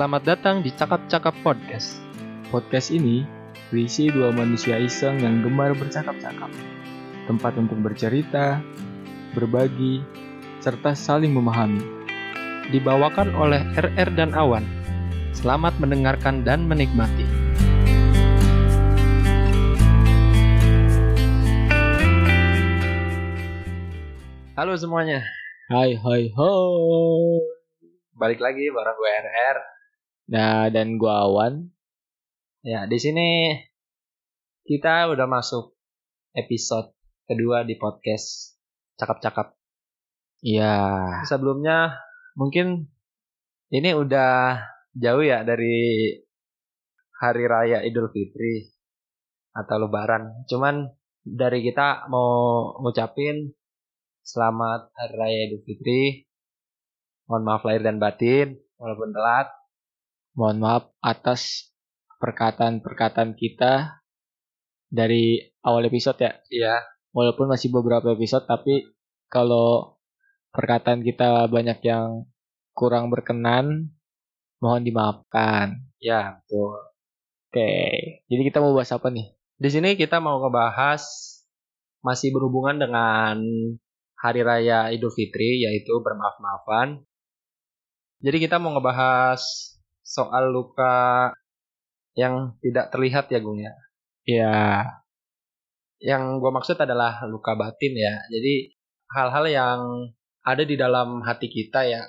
Selamat datang di Cakap Cakap Podcast. Podcast ini berisi dua manusia iseng yang gemar bercakap-cakap. Tempat untuk bercerita, berbagi, serta saling memahami. Dibawakan oleh RR dan Awan. Selamat mendengarkan dan menikmati. Halo semuanya. Hai hai hai. Balik lagi bareng gue RR. Nah, dan gua Awan. Ya, di sini kita udah masuk episode kedua di podcast Cakap-cakap. Ya, Sebelumnya mungkin ini udah jauh ya dari hari raya Idul Fitri atau Lebaran. Cuman dari kita mau ngucapin selamat hari raya Idul Fitri. Mohon maaf lahir dan batin walaupun telat. Mohon maaf atas perkataan-perkataan kita dari awal episode ya. Iya, Walaupun masih beberapa episode, tapi kalau perkataan kita banyak yang kurang berkenan, mohon dimaafkan. ya betul. Oke, jadi kita mau bahas apa nih? Di sini kita mau ngebahas masih berhubungan dengan hari raya Idul Fitri yaitu bermaaf-maafan. Jadi kita mau ngebahas soal luka yang tidak terlihat ya Gung ya. Ya, Yang gue maksud adalah luka batin ya. Jadi hal-hal yang ada di dalam hati kita ya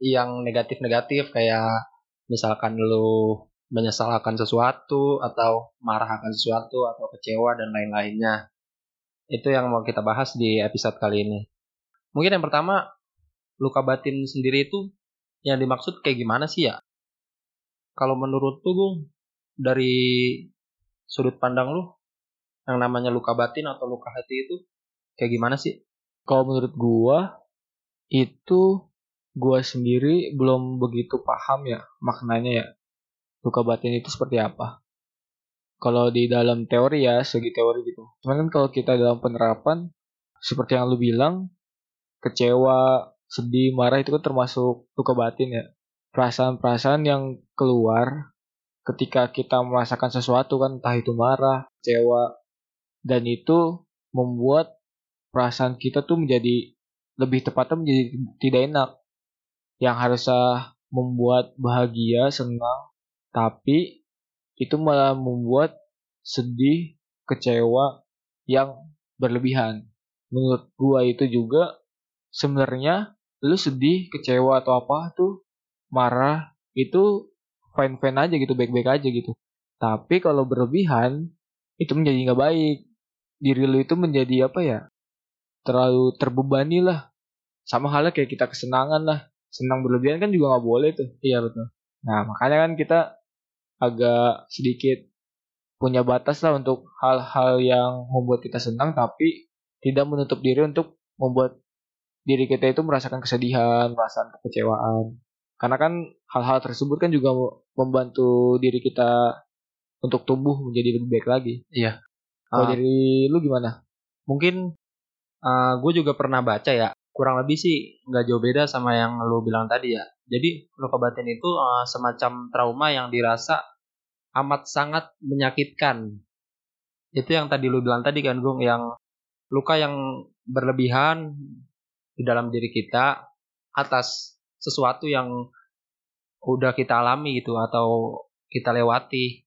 yang negatif-negatif kayak misalkan lu menyesal akan sesuatu atau marah akan sesuatu atau kecewa dan lain-lainnya. Itu yang mau kita bahas di episode kali ini. Mungkin yang pertama luka batin sendiri itu yang dimaksud kayak gimana sih ya? Kalau menurut tuh Gung dari sudut pandang lu yang namanya luka batin atau luka hati itu kayak gimana sih? kalau menurut gua itu gua sendiri belum begitu paham ya maknanya ya luka batin itu seperti apa. Kalau di dalam teori ya segi teori gitu. Cuman kan kalau kita dalam penerapan seperti yang lu bilang kecewa, sedih, marah itu kan termasuk luka batin ya. Perasaan-perasaan yang keluar ketika kita merasakan sesuatu kan entah itu marah, kecewa dan itu membuat perasaan kita tuh menjadi lebih tepatnya menjadi tidak enak yang harusnya membuat bahagia, senang, tapi itu malah membuat sedih, kecewa yang berlebihan. Menurut gua itu juga sebenarnya lu sedih, kecewa atau apa tuh marah itu fine-fine aja gitu, baik-baik aja gitu. Tapi kalau berlebihan itu menjadi nggak baik. Diri lu itu menjadi apa ya? Terlalu terbebani lah. Sama halnya kayak kita kesenangan lah. Senang berlebihan kan juga nggak boleh tuh. Iya betul. Nah, makanya kan kita agak sedikit punya batas lah untuk hal-hal yang membuat kita senang tapi tidak menutup diri untuk membuat diri kita itu merasakan kesedihan, perasaan kekecewaan. Karena kan hal-hal tersebut kan juga membantu diri kita untuk tumbuh menjadi lebih baik lagi. Iya. Kalau Ah. dari lu gimana? Mungkin gue juga pernah baca ya, kurang lebih sih nggak jauh beda sama yang lu bilang tadi ya. Jadi luka batin itu eh, semacam trauma yang dirasa amat sangat menyakitkan. Itu yang tadi lu bilang tadi kan Gung, yang luka yang berlebihan di dalam diri kita atas sesuatu yang udah kita alami gitu atau kita lewati.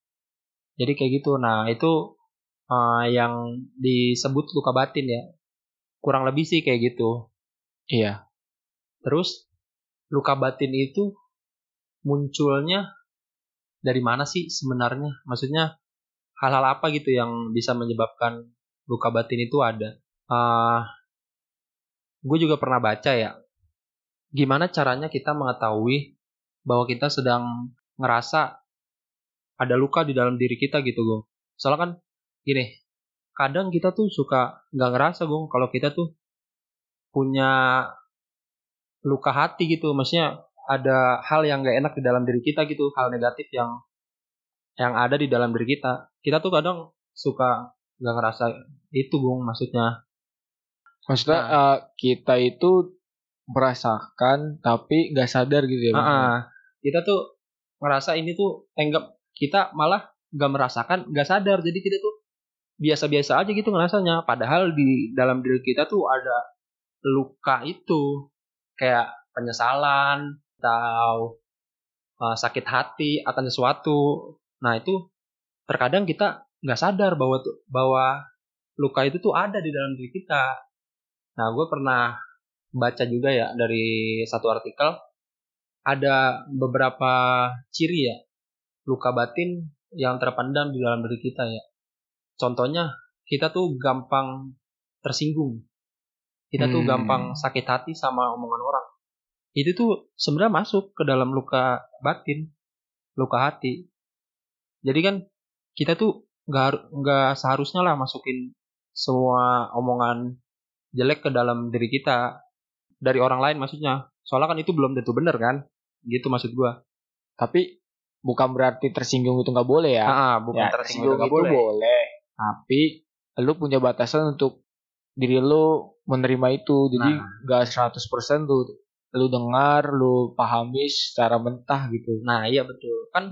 Jadi kayak gitu. Nah itu eh, yang disebut luka batin ya kurang lebih sih kayak gitu. Iya. Terus luka batin itu munculnya dari mana sih sebenarnya? Maksudnya hal-hal apa gitu yang bisa menyebabkan luka batin itu ada? Ah, gue juga pernah baca ya. Gimana caranya kita mengetahui bahwa kita sedang ngerasa ada luka di dalam diri kita gitu, gue. Soalnya kan gini, kadang kita tuh suka nggak ngerasa gue kalau kita tuh punya luka hati gitu maksudnya ada hal yang nggak enak di dalam diri kita gitu hal negatif yang yang ada di dalam diri kita kita tuh kadang suka nggak ngerasa itu bung maksudnya Maksudnya Nah. eh, kita itu merasakan tapi nggak sadar gitu ya. Ah, ah. kita tuh ngerasa ini tuh enggak kita malah nggak merasakan nggak sadar. Jadi kita tuh biasa-biasa aja gitu ngerasanya. Padahal di dalam diri kita tuh ada luka itu. Kayak penyesalan atau uh, sakit hati akan sesuatu. Nah itu terkadang kita nggak sadar bahwa bahwa luka itu tuh ada di dalam diri kita. Nah gue pernah baca juga ya dari satu artikel ada beberapa ciri ya luka batin yang terpendam di dalam diri kita ya. Contohnya kita tuh gampang tersinggung. Kita tuh Hmm. gampang sakit hati sama omongan orang. Itu tuh sebenarnya masuk ke dalam luka batin, luka hati. Jadi kan kita tuh nggak nggak seharusnya lah masukin semua omongan jelek ke dalam diri kita dari orang lain maksudnya. Soalnya kan itu belum tentu benar kan? Gitu maksud gua. Tapi bukan berarti tersinggung itu nggak boleh ya. Ah, bukan Ya, tersinggung itu nggak boleh. boleh. Tapi lu punya batasan untuk diri lu menerima itu. Jadi Nah. nggak 100% lu lu dengar, lu pahami secara mentah gitu. Nah iya betul kan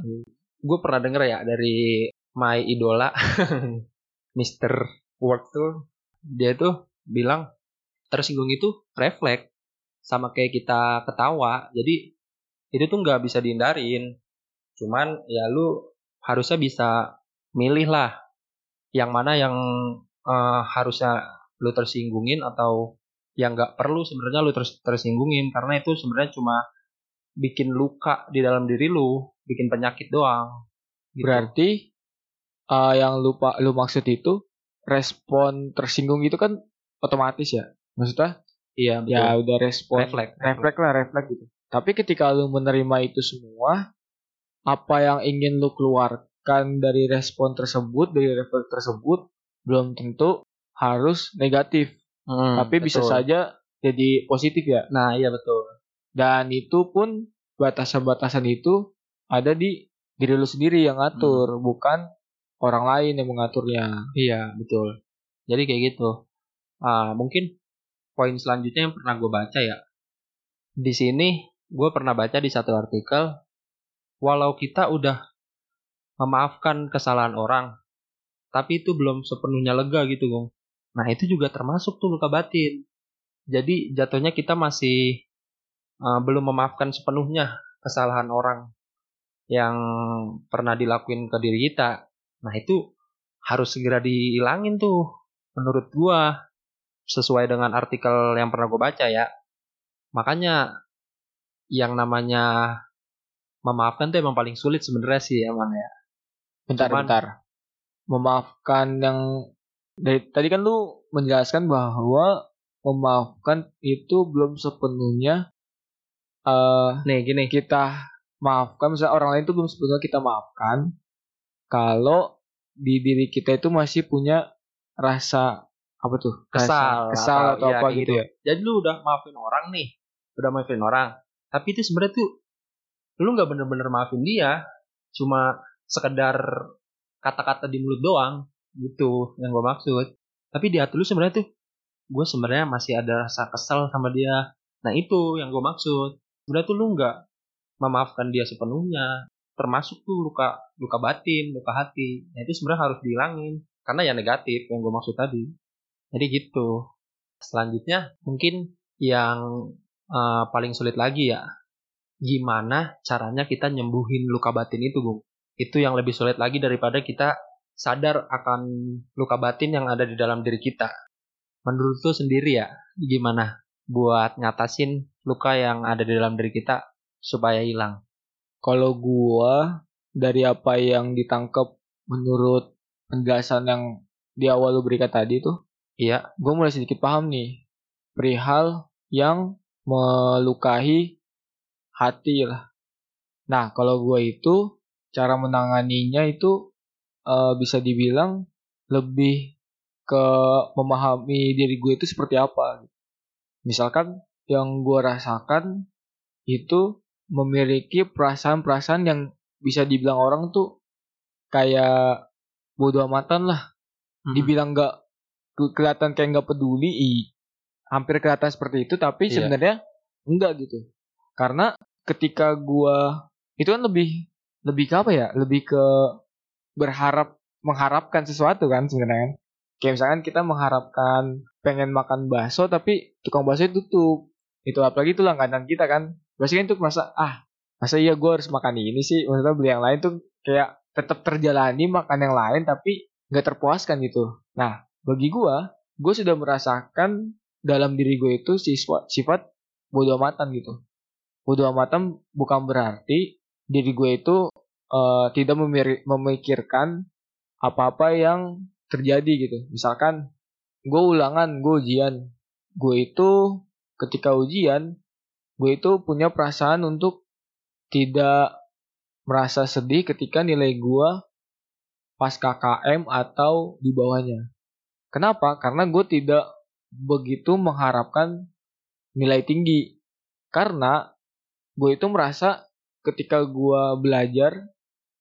gue pernah denger ya dari my idola Mr. Work tuh dia tuh bilang tersinggung itu refleks sama kayak kita ketawa jadi itu tuh nggak bisa dihindarin cuman ya lu harusnya bisa milih lah yang mana yang eh, harusnya lu tersinggungin atau yang nggak perlu sebenarnya lu ters- tersinggungin karena itu sebenarnya cuma bikin luka di dalam diri lu, bikin penyakit doang. Gitu. Berarti uh, yang lupa lu maksud itu respon tersinggung itu kan otomatis ya. Maksudnya iya betul. ya udah respon refleks. refleks lah refleks gitu. Tapi ketika lu menerima itu semua, apa yang ingin lu keluarkan dari respon tersebut, dari refleks tersebut, belum tentu harus negatif. Hmm, tapi bisa betul. saja jadi positif ya. Nah iya betul. Dan itu pun batasan-batasan itu ada di diri lu sendiri yang ngatur, bukan orang lain yang mengaturnya. Iya betul. Jadi kayak gitu. Ah mungkin poin selanjutnya yang pernah gue baca ya. Di sini gue pernah baca di satu artikel, walau kita udah memaafkan kesalahan orang, tapi itu belum sepenuhnya lega gitu, Gong. Nah itu juga termasuk tuh luka batin. Jadi jatuhnya kita masih uh, belum memaafkan sepenuhnya kesalahan orang yang pernah dilakuin ke diri kita. Nah itu harus segera dihilangin tuh menurut gua sesuai dengan artikel yang pernah gue baca ya. Makanya yang namanya memaafkan tuh emang paling sulit sebenarnya sih emang ya. Bentar, Cuman- bentar. Memaafkan yang dari tadi kan lu menjelaskan bahwa memaafkan itu belum sepenuhnya eh Nih gini, kita maafkan misalnya orang lain itu belum sepenuhnya kita maafkan kalau di diri kita itu masih punya rasa apa tuh Kesal kesal atau- atau, iya, apa kayak gitu ya jadi lu udah maafin orang nih, udah maafin orang, tapi itu sebenarnya tuh lu nggak bener-bener maafin dia, cuma sekedar kata-kata di mulut doang, gitu yang gue maksud. Tapi di hati lu sebenarnya tuh gue sebenarnya masih ada rasa kesal sama dia. Nah itu yang gue maksud. Sebenarnya tuh lu nggak memaafkan dia sepenuhnya, termasuk tuh luka luka batin, luka hati. Nah itu sebenarnya harus dihilangin karena ya negatif yang gue maksud tadi. Jadi gitu. Selanjutnya mungkin yang eh, paling sulit lagi ya, gimana caranya kita nyembuhin luka batin itu, Bung? Itu yang lebih sulit lagi daripada kita sadar akan luka batin yang ada di dalam diri kita. Menurut lu sendiri ya, gimana buat ngatasin luka yang ada di dalam diri kita supaya hilang? kalau gua dari apa yang ditangkap menurut penjelasan yang di awal lu berikan tadi tuh Iya, gue mulai sedikit paham nih perihal yang melukai hati lah. Nah, kalau gue itu cara menanganinya itu eh, bisa dibilang lebih ke memahami diri gue itu seperti apa. Misalkan yang gue rasakan itu memiliki perasaan-perasaan yang bisa dibilang orang tuh kayak bodoh amatan lah. Mhm. Dibilang ke- kelihatan kayak nggak peduli, i, hampir kelihatan seperti itu, tapi Iya. sebenarnya enggak gitu. Karena ketika gua itu kan lebih lebih ke apa ya? Lebih ke berharap mengharapkan sesuatu kan sebenarnya kayak misalkan kita mengharapkan pengen makan bakso tapi tukang bakso itu tutup. Itu apalagi itu langganan kita kan. Biasanya itu merasa ah masa iya gue harus makan ini sih? Maksudnya beli yang lain tuh kayak tetap terjalani makan yang lain tapi nggak terpuaskan gitu. Nah bagi gue gue sudah merasakan dalam diri gue itu sifat sifat bodoh amatan gitu. Bodoh amatan bukan berarti diri gue itu uh, tidak memikirkan apa-apa yang terjadi gitu. Misalkan gue ulangan gue ujian. Gue itu ketika ujian gue itu punya perasaan untuk tidak merasa sedih ketika nilai gue pas KKM atau di bawahnya. Kenapa? Karena gue tidak begitu mengharapkan nilai tinggi. Karena gue itu merasa ketika gue belajar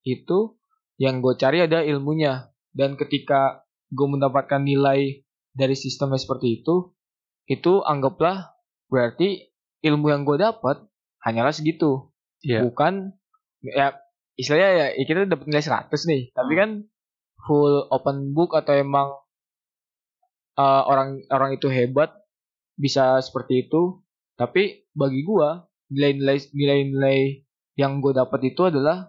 itu yang gue cari ada ilmunya. Dan ketika gue mendapatkan nilai dari sistemnya seperti itu, itu anggaplah berarti ilmu yang gue dapat hanyalah segitu yeah. bukan ya istilahnya ya, kita dapat nilai 100 nih hmm. tapi kan full open book atau emang uh, orang orang itu hebat bisa seperti itu tapi bagi gue nilai-nilai nilai-nilai yang gue dapat itu adalah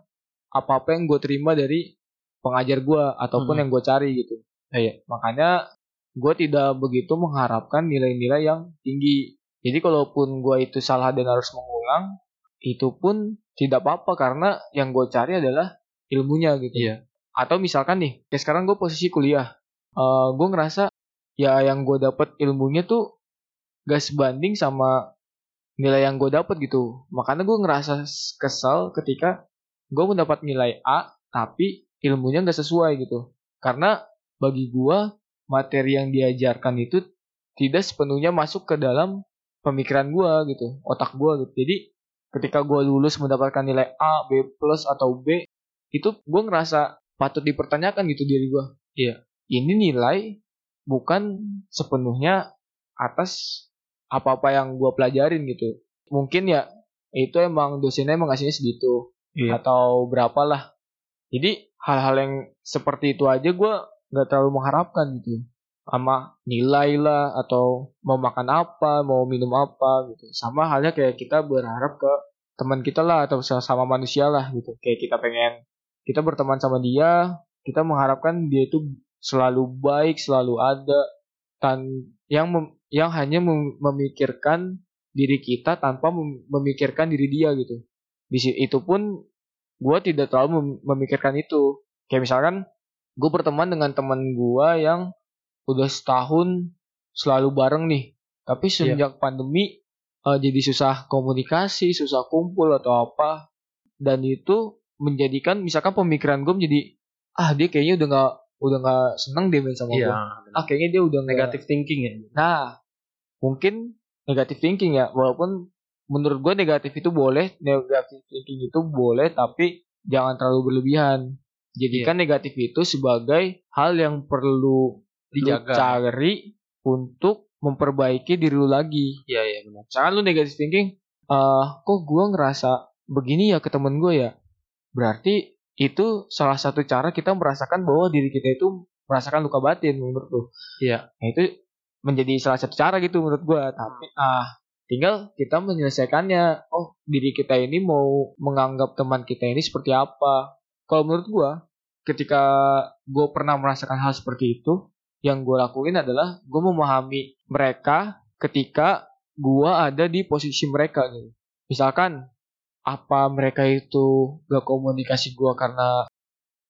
apa-apa yang gue terima dari pengajar gue ataupun hmm. yang gue cari gitu eh, makanya gue tidak begitu mengharapkan nilai-nilai yang tinggi jadi kalaupun gue itu salah dan harus mengulang, itu pun tidak apa-apa karena yang gue cari adalah ilmunya gitu. Iya. Atau misalkan nih, kayak sekarang gue posisi kuliah, uh, eh, gue ngerasa ya yang gue dapet ilmunya tuh gak sebanding sama nilai yang gue dapet gitu. Makanya gue ngerasa kesal ketika gue mendapat nilai A tapi ilmunya gak sesuai gitu. Karena bagi gue materi yang diajarkan itu tidak sepenuhnya masuk ke dalam pemikiran gue gitu otak gue gitu jadi ketika gue lulus mendapatkan nilai A B plus atau B itu gue ngerasa patut dipertanyakan gitu diri gue iya ini nilai bukan sepenuhnya atas apa-apa yang gue pelajarin gitu mungkin ya itu emang dosennya emang ngasihnya segitu iya. atau berapa lah jadi hal-hal yang seperti itu aja gue nggak terlalu mengharapkan gitu sama nilai lah atau mau makan apa, mau minum apa gitu. Sama halnya kayak kita berharap ke teman kita lah atau sama manusia lah gitu. Kayak kita pengen kita berteman sama dia, kita mengharapkan dia itu selalu baik, selalu ada dan yang mem, yang hanya mem, memikirkan diri kita tanpa mem, memikirkan diri dia gitu. Di itu pun gue tidak terlalu memikirkan itu. Kayak misalkan gue berteman dengan teman gue yang udah setahun selalu bareng nih. Tapi iya. semenjak yeah. pandemi uh, jadi susah komunikasi, susah kumpul atau apa. Dan itu menjadikan misalkan pemikiran gue menjadi ah dia kayaknya udah nggak udah nggak seneng deh main sama yeah. gue. Ah kayaknya dia udah negatif thinking ya. Nah mungkin negatif thinking ya walaupun menurut gue negatif itu boleh negatif thinking itu boleh tapi jangan terlalu berlebihan jadikan yeah. negatif itu sebagai hal yang perlu dijaga. Cari untuk memperbaiki diri lu lagi. Iya iya benar. Jangan lu negative thinking, uh, kok gue ngerasa begini ya ke temen gue ya. Berarti itu salah satu cara kita merasakan bahwa diri kita itu merasakan luka batin menurut lu. Iya. Nah, itu menjadi salah satu cara gitu menurut gue. Tapi ah tinggal kita menyelesaikannya. Oh diri kita ini mau menganggap teman kita ini seperti apa. Kalau menurut gue, ketika gue pernah merasakan hal seperti itu, yang gue lakuin adalah gue memahami mereka ketika gue ada di posisi mereka gitu. Misalkan apa mereka itu gak komunikasi gue karena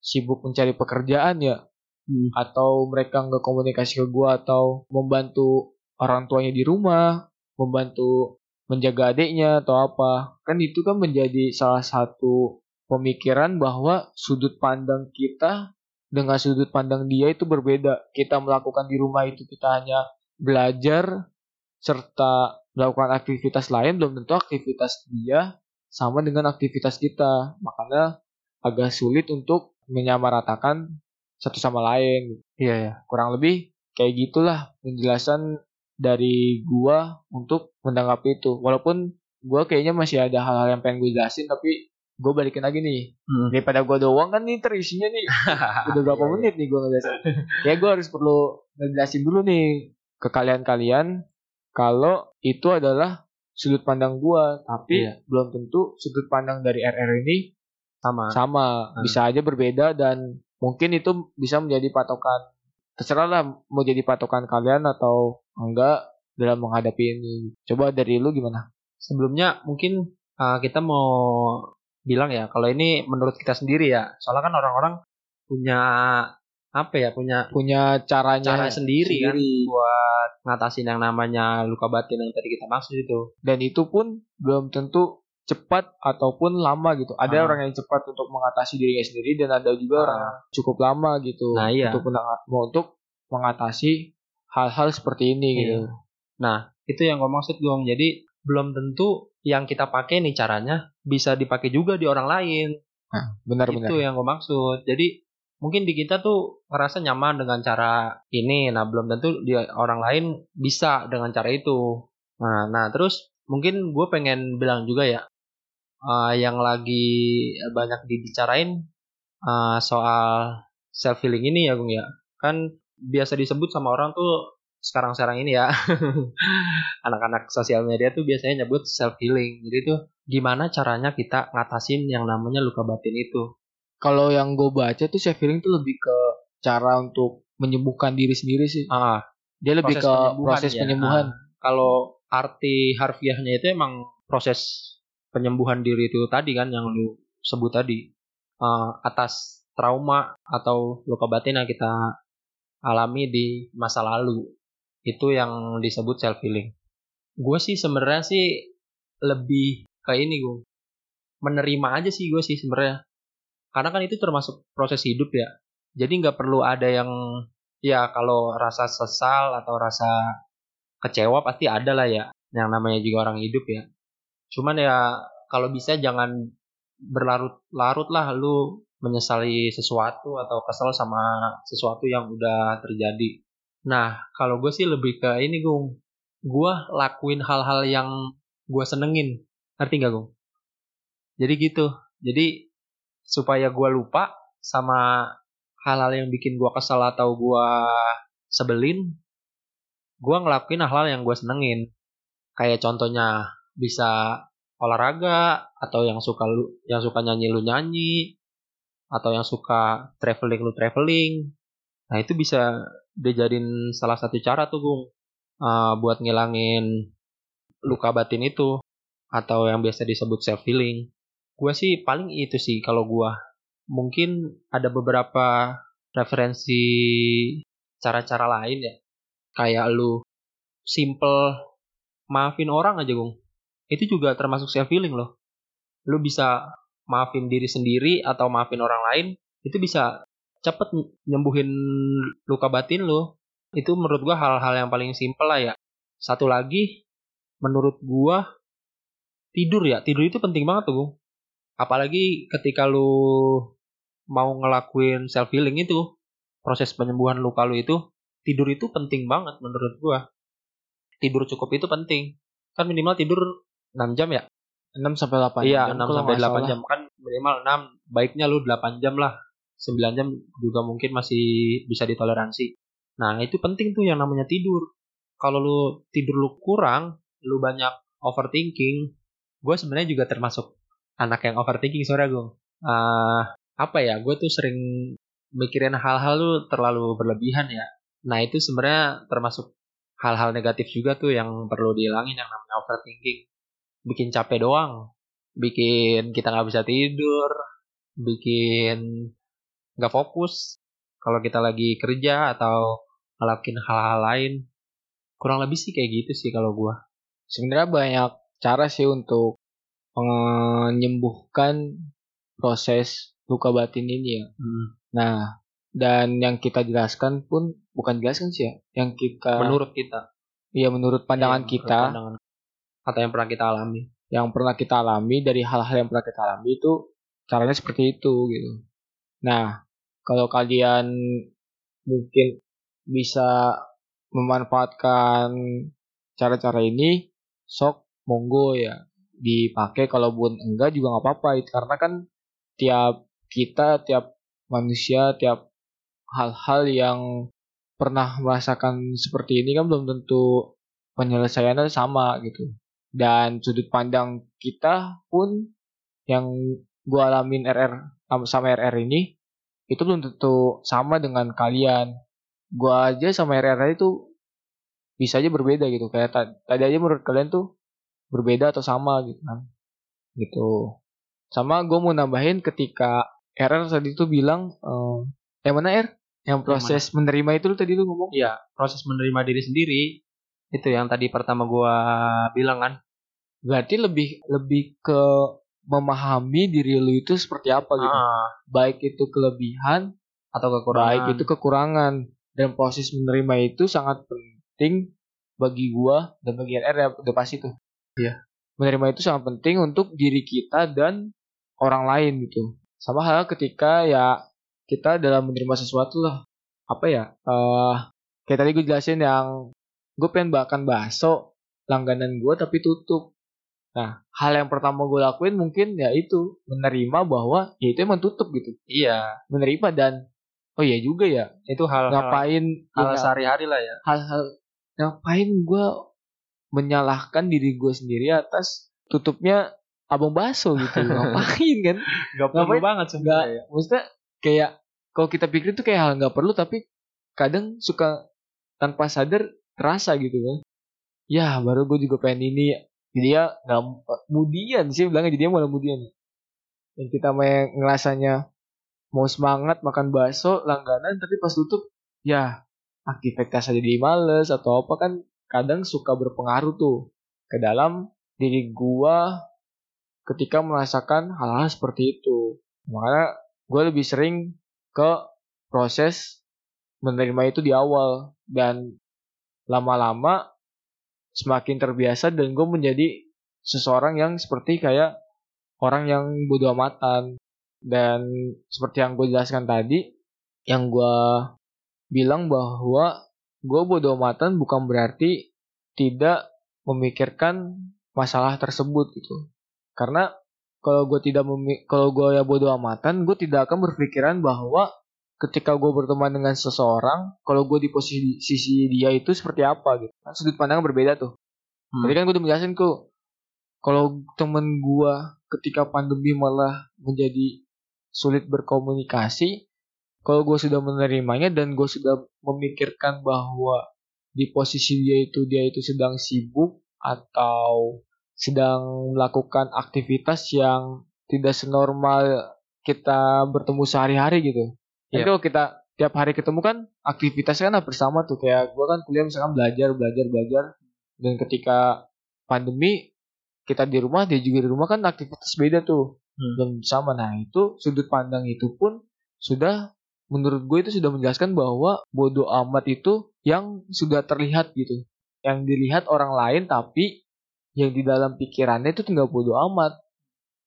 sibuk mencari pekerjaan ya, hmm. atau mereka gak komunikasi ke gue atau membantu orang tuanya di rumah, membantu menjaga adiknya atau apa, kan itu kan menjadi salah satu pemikiran bahwa sudut pandang kita dengan sudut pandang dia itu berbeda. Kita melakukan di rumah itu kita hanya belajar serta melakukan aktivitas lain belum tentu aktivitas dia sama dengan aktivitas kita. Makanya agak sulit untuk menyamaratakan satu sama lain. Iya ya, kurang lebih kayak gitulah penjelasan dari gua untuk menanggapi itu. Walaupun gua kayaknya masih ada hal-hal yang pengen gue jelasin tapi gue balikin lagi nih Hmm. daripada gue doang kan nih terisinya nih udah berapa menit nih gue ngejelasin ya gue harus perlu ngejelasin dulu nih ke kalian-kalian kalau itu adalah sudut pandang gue tapi Iya. belum tentu sudut pandang dari RR ini sama sama Hmm. bisa aja berbeda dan mungkin itu bisa menjadi patokan terserah lah mau jadi patokan kalian atau enggak dalam menghadapi ini coba dari lu gimana sebelumnya mungkin uh, kita mau bilang ya kalau ini menurut kita sendiri ya soalnya kan orang-orang punya apa ya punya punya caranya cara sendiri, kan buat ngatasin yang namanya luka batin yang tadi kita maksud itu dan itu pun belum tentu cepat ataupun lama gitu ada Ah. orang yang cepat untuk mengatasi dirinya sendiri dan ada juga Ah. orang yang cukup lama gitu Nah, iya. untuk menang- untuk mengatasi hal-hal seperti ini Iya. gitu Nah, itu yang gue maksud Gong. Jadi belum tentu yang kita pakai nih caranya bisa dipakai juga di orang lain. benar-benar Itu yang gue maksud. Jadi mungkin di kita tuh ngerasa nyaman dengan cara ini. Nah, belum tentu di orang lain bisa dengan cara itu. Nah, nah terus mungkin gue pengen bilang juga ya eh, yang lagi banyak dibicarain eh, soal self healing ini ya, Gung ya. Kan biasa disebut sama orang tuh sekarang-sekarang ini ya anak-anak sosial media tuh biasanya nyebut self healing. Jadi tuh gimana caranya kita ngatasin yang namanya luka batin itu? Kalau yang gue baca tuh self healing tuh lebih ke cara untuk menyembuhkan diri sendiri sih. Ah, dia lebih proses ke penyembuhan proses ya. penyembuhan. Ah, kalau arti harfiahnya itu emang proses penyembuhan diri itu tadi kan yang lu sebut tadi. Ah, atas trauma atau luka batin yang kita alami di masa lalu. Itu yang disebut self healing. Gue sih sebenarnya sih lebih kayak ini gue menerima aja sih gue sih sebenarnya karena kan itu termasuk proses hidup ya. Jadi nggak perlu ada yang ya kalau rasa sesal atau rasa kecewa pasti ada lah ya yang namanya juga orang hidup ya. Cuman ya kalau bisa jangan berlarut-larut lah lu menyesali sesuatu atau kesel sama sesuatu yang udah terjadi. Nah kalau gue sih lebih ke ini gung. Gue lakuin hal-hal yang gue senengin. Ngerti gak gung? Jadi gitu. Jadi supaya gue lupa sama hal-hal yang bikin gue kesal atau gue sebelin gue ngelakuin hal-hal yang gue senengin. Kayak contohnya bisa olahraga atau yang suka lu yang suka nyanyi lu nyanyi atau yang suka traveling lu traveling. Nah itu bisa dijadiin salah satu cara tuh gung uh, buat ngilangin luka batin itu atau yang biasa disebut self healing gue sih paling itu sih kalau gue mungkin ada beberapa referensi cara-cara lain ya. Kayak lu simple maafin orang aja gung. Itu juga termasuk self healing loh. Lu bisa maafin diri sendiri atau maafin orang lain itu bisa cepet nyembuhin luka batin lu. Itu menurut gua hal-hal yang paling simple lah ya. Satu lagi menurut gua tidur ya. Tidur itu penting banget tuh Gung. Apalagi ketika lu mau ngelakuin self healing itu proses penyembuhan luka lu itu tidur itu penting banget menurut gua. Tidur cukup itu penting. Kan minimal tidur 6 jam ya? 6 sampai 8 iya jam 6 kalau sampai nggak 8 salah. jam. Kan minimal 6 baiknya lu 8 jam lah. 9 jam juga mungkin masih bisa ditoleransi. Nah itu penting tuh yang namanya tidur. Kalau lu tidur lu kurang lu banyak overthinking gue sebenarnya juga termasuk anak yang overthinking sore gue Ah, apa ya gue tuh sering mikirin hal-hal lu terlalu berlebihan ya. Nah itu sebenarnya termasuk hal-hal negatif juga tuh yang perlu dihilangin yang namanya overthinking. Bikin capek doang. Bikin kita nggak bisa tidur. Bikin nggak fokus. Kalau kita lagi kerja atau ngelakuin hal-hal lain kurang lebih sih kayak gitu sih kalau gua. Sebenarnya banyak cara sih untuk menyembuhkan proses luka batin ini ya. Hmm. Nah, dan yang kita jelaskan pun bukan jelaskan sih ya, yang kita menurut kita ya menurut pandangan Iya, menurut kita pandangan atau yang pernah kita alami yang pernah kita alami dari hal-hal yang pernah kita alami itu caranya seperti itu gitu. Nah, kalau kalian mungkin bisa memanfaatkan cara-cara ini, sok monggo ya dipakai kalaupun enggak juga nggak apa-apa. Karena kan tiap kita tiap manusia tiap hal-hal yang pernah merasakan seperti ini kan belum tentu penyelesaiannya sama gitu. Dan sudut pandang kita pun yang gua alamin RR sama RR ini itu belum tentu sama dengan kalian. Gua aja sama RR itu bisa aja berbeda gitu. Kayak tadi aja menurut kalian tuh berbeda atau sama gitu kan. Gitu. Sama gue mau nambahin ketika RR tadi tuh bilang uh, yang mana R? Yang proses yang menerima itu lu tadi lu ngomong? Iya proses menerima diri sendiri itu yang tadi pertama gua bilang kan. Berarti lebih lebih ke memahami diri lu itu seperti apa gitu. Ah. baik itu kelebihan atau kekurangan. Baik itu kekurangan. Dan proses menerima itu sangat penting bagi gua dan bagi RR ya udah pasti tuh iya. Menerima itu sangat penting untuk diri kita dan orang lain gitu. Sama hal ketika ya kita dalam menerima sesuatu lah. Apa ya? Uh, kayak tadi gue jelasin yang gue pengen makan bakso langganan gue tapi tutup. Nah hal yang pertama gue lakuin mungkin ya itu menerima bahwa ya itu emang tutup gitu. Iya. Menerima dan oh iya juga ya itu hal ngapain hal, hal sehari-hari lah ya. Hal-hal ngapain gue menyalahkan diri gue sendiri atas tutupnya abang baso gitu. Ngapain kan? Nggak perlu ngapain? banget sebenarnya ya. maksudnya kayak kalau kita pikir itu kayak hal nggak perlu tapi kadang suka tanpa sadar terasa gitu kan. Ya baru gue juga pengen ini. Jadi ya nggak kemudian sih bilangnya jadi malah kemudian dan kita main ngerasanya mau semangat makan bakso langganan tapi pas tutup ya aktivitas jadi males atau apa kan kadang suka berpengaruh tuh ke dalam diri gua ketika merasakan hal-hal seperti itu. Makanya gue lebih sering ke proses menerima itu di awal dan lama-lama semakin terbiasa dan gue menjadi seseorang yang seperti kayak orang yang bodoh amatan dan seperti yang gue jelaskan tadi yang gue bilang bahwa gue bodoh amatan bukan berarti tidak memikirkan masalah tersebut gitu karena kalau gue tidak kalau gue ya bodoh amatan, gue tidak akan berpikiran bahwa ketika gue berteman dengan seseorang, kalau gue di posisi sisi dia itu seperti apa gitu. Kan sudut pandang berbeda tuh. Hmm. Tadi kan gue udah menjelaskan kok, kalau temen gue ketika pandemi malah menjadi sulit berkomunikasi, kalau gue sudah menerimanya dan gue sudah memikirkan bahwa di posisi dia itu dia itu sedang sibuk atau sedang melakukan aktivitas yang tidak senormal kita bertemu sehari-hari gitu. Yeah. kalau kita tiap hari ketemu kan aktivitasnya kan bersama tuh kayak gue kan kuliah misalkan belajar belajar belajar dan ketika pandemi kita di rumah dia juga di rumah kan aktivitas beda tuh hmm. dan sama nah itu sudut pandang itu pun sudah menurut gue itu sudah menjelaskan bahwa bodoh amat itu yang sudah terlihat gitu yang dilihat orang lain tapi yang di dalam pikirannya itu tinggal bodoh amat.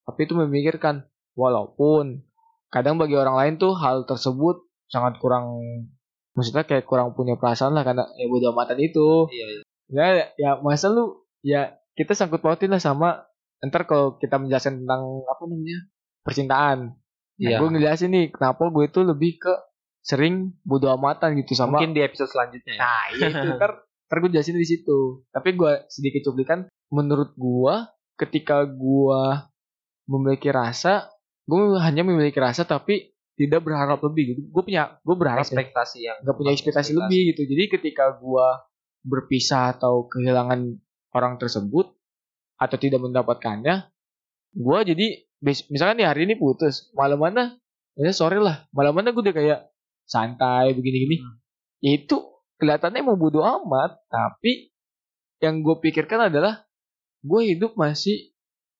Tapi itu memikirkan, walaupun kadang bagi orang lain tuh hal tersebut sangat kurang, maksudnya kayak kurang punya perasaan lah karena ya bodoh amatan itu. Iya, iya. Ya, ya masa lu ya kita sangkut pautin lah sama ntar kalau kita menjelaskan tentang apa namanya percintaan. Nah, iya. gue ngejelasin nih kenapa gue itu lebih ke sering bodoh amatan gitu sama. Mungkin di episode selanjutnya. Ya. Nah, iya itu ntar ntar gue jelasin di situ. Tapi gue sedikit cuplikan menurut gua ketika gua memiliki rasa gua hanya memiliki rasa tapi tidak berharap lebih gitu gue punya gue berharap ya. ekspektasi ya. yang nggak punya ekspektasi, ekspektasi lebih gitu jadi ketika gua berpisah atau kehilangan orang tersebut atau tidak mendapatkannya gua jadi misalkan nih hari ini putus malam mana ya sore lah malam mana gue udah kayak santai begini-gini hmm. itu kelihatannya mau bodo amat tapi yang gue pikirkan adalah gue hidup masih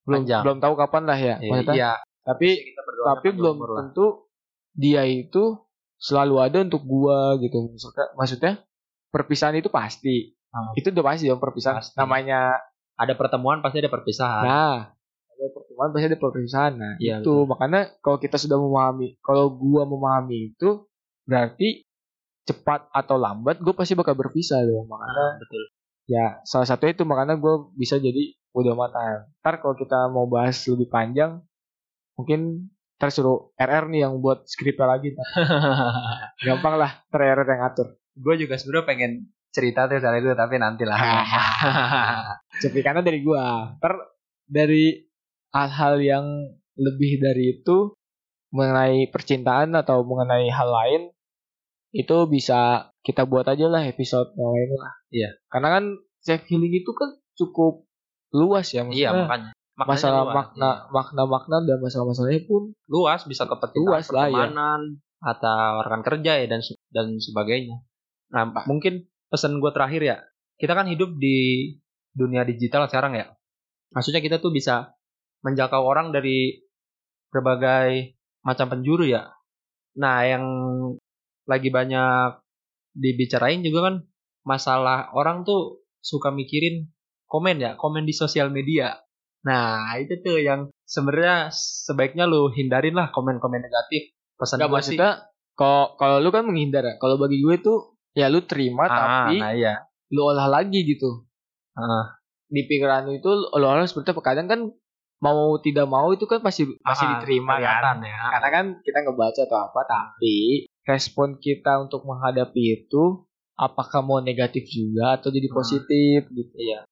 belum Panjang. belum tahu kapan lah ya. Iya. iya. Tapi tapi belum tentu dia itu selalu ada untuk gue gitu. Maksudnya, maksudnya perpisahan itu pasti. Hmm. Itu udah pasti dong perpisahan. Pasti. Namanya ada pertemuan pasti ada perpisahan. Nah, pertemuan pasti ada perpisahan. Nah, ya, itu betul. makanya kalau kita sudah memahami, kalau gue memahami itu berarti cepat atau lambat gue pasti bakal berpisah dong. Makanya nah, betul ya salah satu itu makanya gue bisa jadi bodo amatan. Ntar kalau kita mau bahas lebih panjang, mungkin ntar suruh RR nih yang buat skripnya lagi. Gampang lah, ntar RR yang ngatur. gue juga sebenarnya pengen cerita tuh soal itu tapi nanti lah. Cepikannya dari gua. Ntar dari hal-hal yang lebih dari itu mengenai percintaan atau mengenai hal lain itu bisa kita buat aja lah episode yang lain lah. Iya. Karena kan self healing itu kan cukup luas ya. iya maksudnya makanya. Maknanya masalah luas, makna iya. makna makna dan masalah masalahnya pun luas bisa ke Luas lah, ya. atau rekan kerja ya dan dan sebagainya. Nah mungkin pesan gue terakhir ya kita kan hidup di dunia digital sekarang ya. Maksudnya kita tuh bisa menjangkau orang dari berbagai macam penjuru ya. Nah yang lagi banyak dibicarain juga kan masalah orang tuh suka mikirin komen ya, komen di sosial media. Nah, itu tuh yang sebenarnya sebaiknya lu hindarin lah komen-komen negatif. Pesan Gak gua sih. maksudnya kalau kalau lu kan menghindar ya. Kalau bagi gue tuh ya lu terima Ah, tapi nah iya. lu olah lagi gitu. Ah, Di pikiran lu itu lu olah seperti apa kadang kan mau tidak mau itu kan pasti masih ah, diterima kan. ya. Karena kan kita ngebaca atau apa tapi respon kita untuk menghadapi itu apakah mau negatif juga atau jadi Hmm. positif gitu. Iya.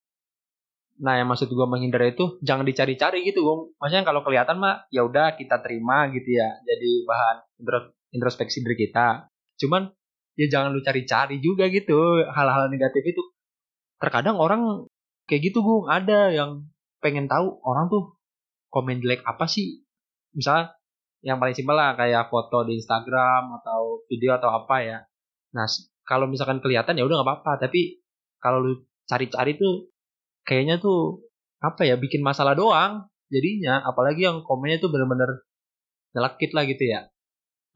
Nah, yang maksud gua menghindar itu jangan dicari-cari gitu, Gong. Maksudnya kalau kelihatan mah ya udah kita terima gitu ya. Jadi bahan intro- introspeksi diri kita. Cuman ya jangan lu cari-cari juga gitu hal-hal negatif itu. Terkadang orang kayak gitu, Gong. Ada yang pengen tahu orang tuh komen jelek apa sih? Misalnya yang paling simpel lah kayak foto di Instagram atau video atau apa ya. Nah, kalau misalkan kelihatan ya udah nggak apa-apa, tapi kalau lu cari-cari tuh kayaknya tuh apa ya bikin masalah doang jadinya. Apalagi yang komennya tuh bener-bener nyelekit lah gitu ya.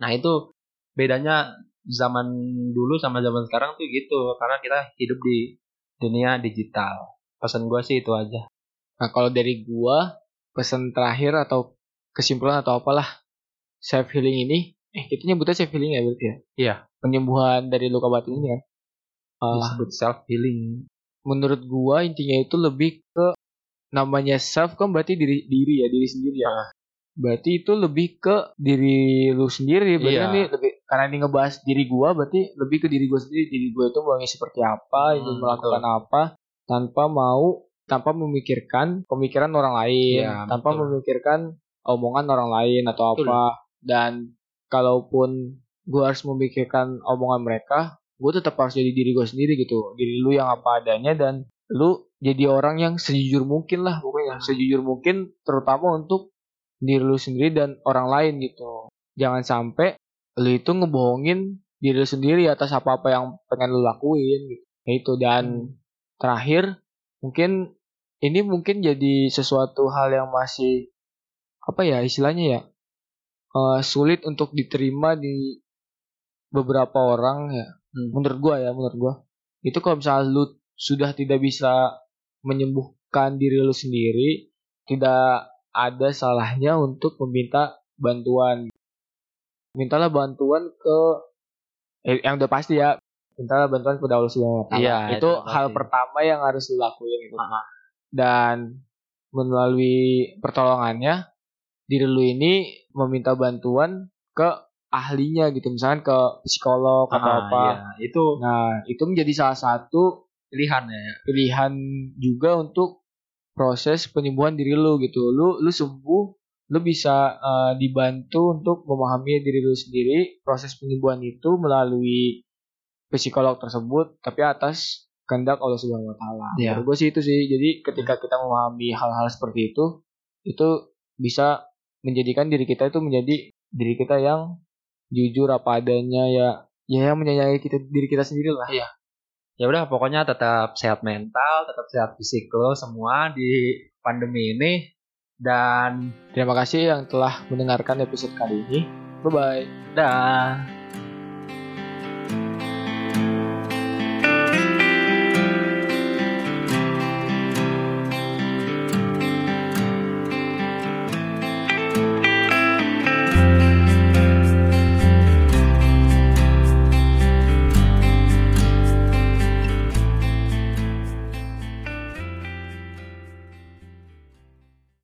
Nah itu bedanya zaman dulu sama zaman sekarang tuh gitu. Karena kita hidup di dunia digital. Pesan gue sih itu aja. Nah, kalau dari gua pesan terakhir atau kesimpulan atau apalah self healing ini eh kita nyebutnya self healing ya berarti ya? Iya. Penyembuhan dari luka batin ini kan. Ah, disebut self healing menurut gua intinya itu lebih ke namanya self kan berarti diri diri ya, diri sendiri ya. Ah. Berarti itu lebih ke diri lu sendiri, berarti Iya. ini lebih karena ini ngebahas diri gua berarti lebih ke diri gua sendiri. Diri gua itu maunya seperti apa, ingin Hmm, melakukan apa tanpa mau tanpa memikirkan pemikiran orang lain, Iya, tanpa betul. memikirkan omongan orang lain atau Betul. apa. Dan kalaupun gua harus memikirkan omongan mereka, gue tetap harus jadi diri gue sendiri gitu diri lu yang apa adanya dan lu jadi orang yang sejujur mungkin lah pokoknya sejujur mungkin terutama untuk diri lu sendiri dan orang lain gitu jangan sampai lu itu ngebohongin diri lu sendiri atas apa apa yang pengen lu lakuin gitu Ya itu dan terakhir mungkin ini mungkin jadi sesuatu hal yang masih apa ya istilahnya ya eh, sulit untuk diterima di beberapa orang ya Hmm. menurut gua ya menurut gua itu kalau misalnya lu sudah tidak bisa menyembuhkan diri lu sendiri tidak ada salahnya untuk meminta bantuan mintalah bantuan ke eh, yang udah pasti ya mintalah bantuan kepada Allah Subhanahu wa taala. Iya, itu itu hal pertama yang harus lu lakuin gitu. Dan melalui pertolongannya diri lu ini meminta bantuan ke ahlinya gitu. Misalkan ke psikolog atau Ah, apa. iya. itu nah itu menjadi salah satu pilihan ya. pilihan juga untuk proses penyembuhan diri lu gitu. Lu lu sembuh lu bisa eh, dibantu untuk memahami diri lu sendiri proses penyembuhan itu melalui psikolog tersebut tapi atas kehendak Allah Subhanahu wa taala. Menurut gue sih itu sih. Jadi ketika kita memahami hal-hal seperti itu itu bisa menjadikan diri kita itu menjadi diri kita yang jujur apa adanya ya ya yang menyayangi kita diri kita sendiri lah. ya udah pokoknya tetap sehat mental tetap sehat fisik lo semua di pandemi ini dan Terima kasih yang telah mendengarkan episode kali ini. Bye bye. dah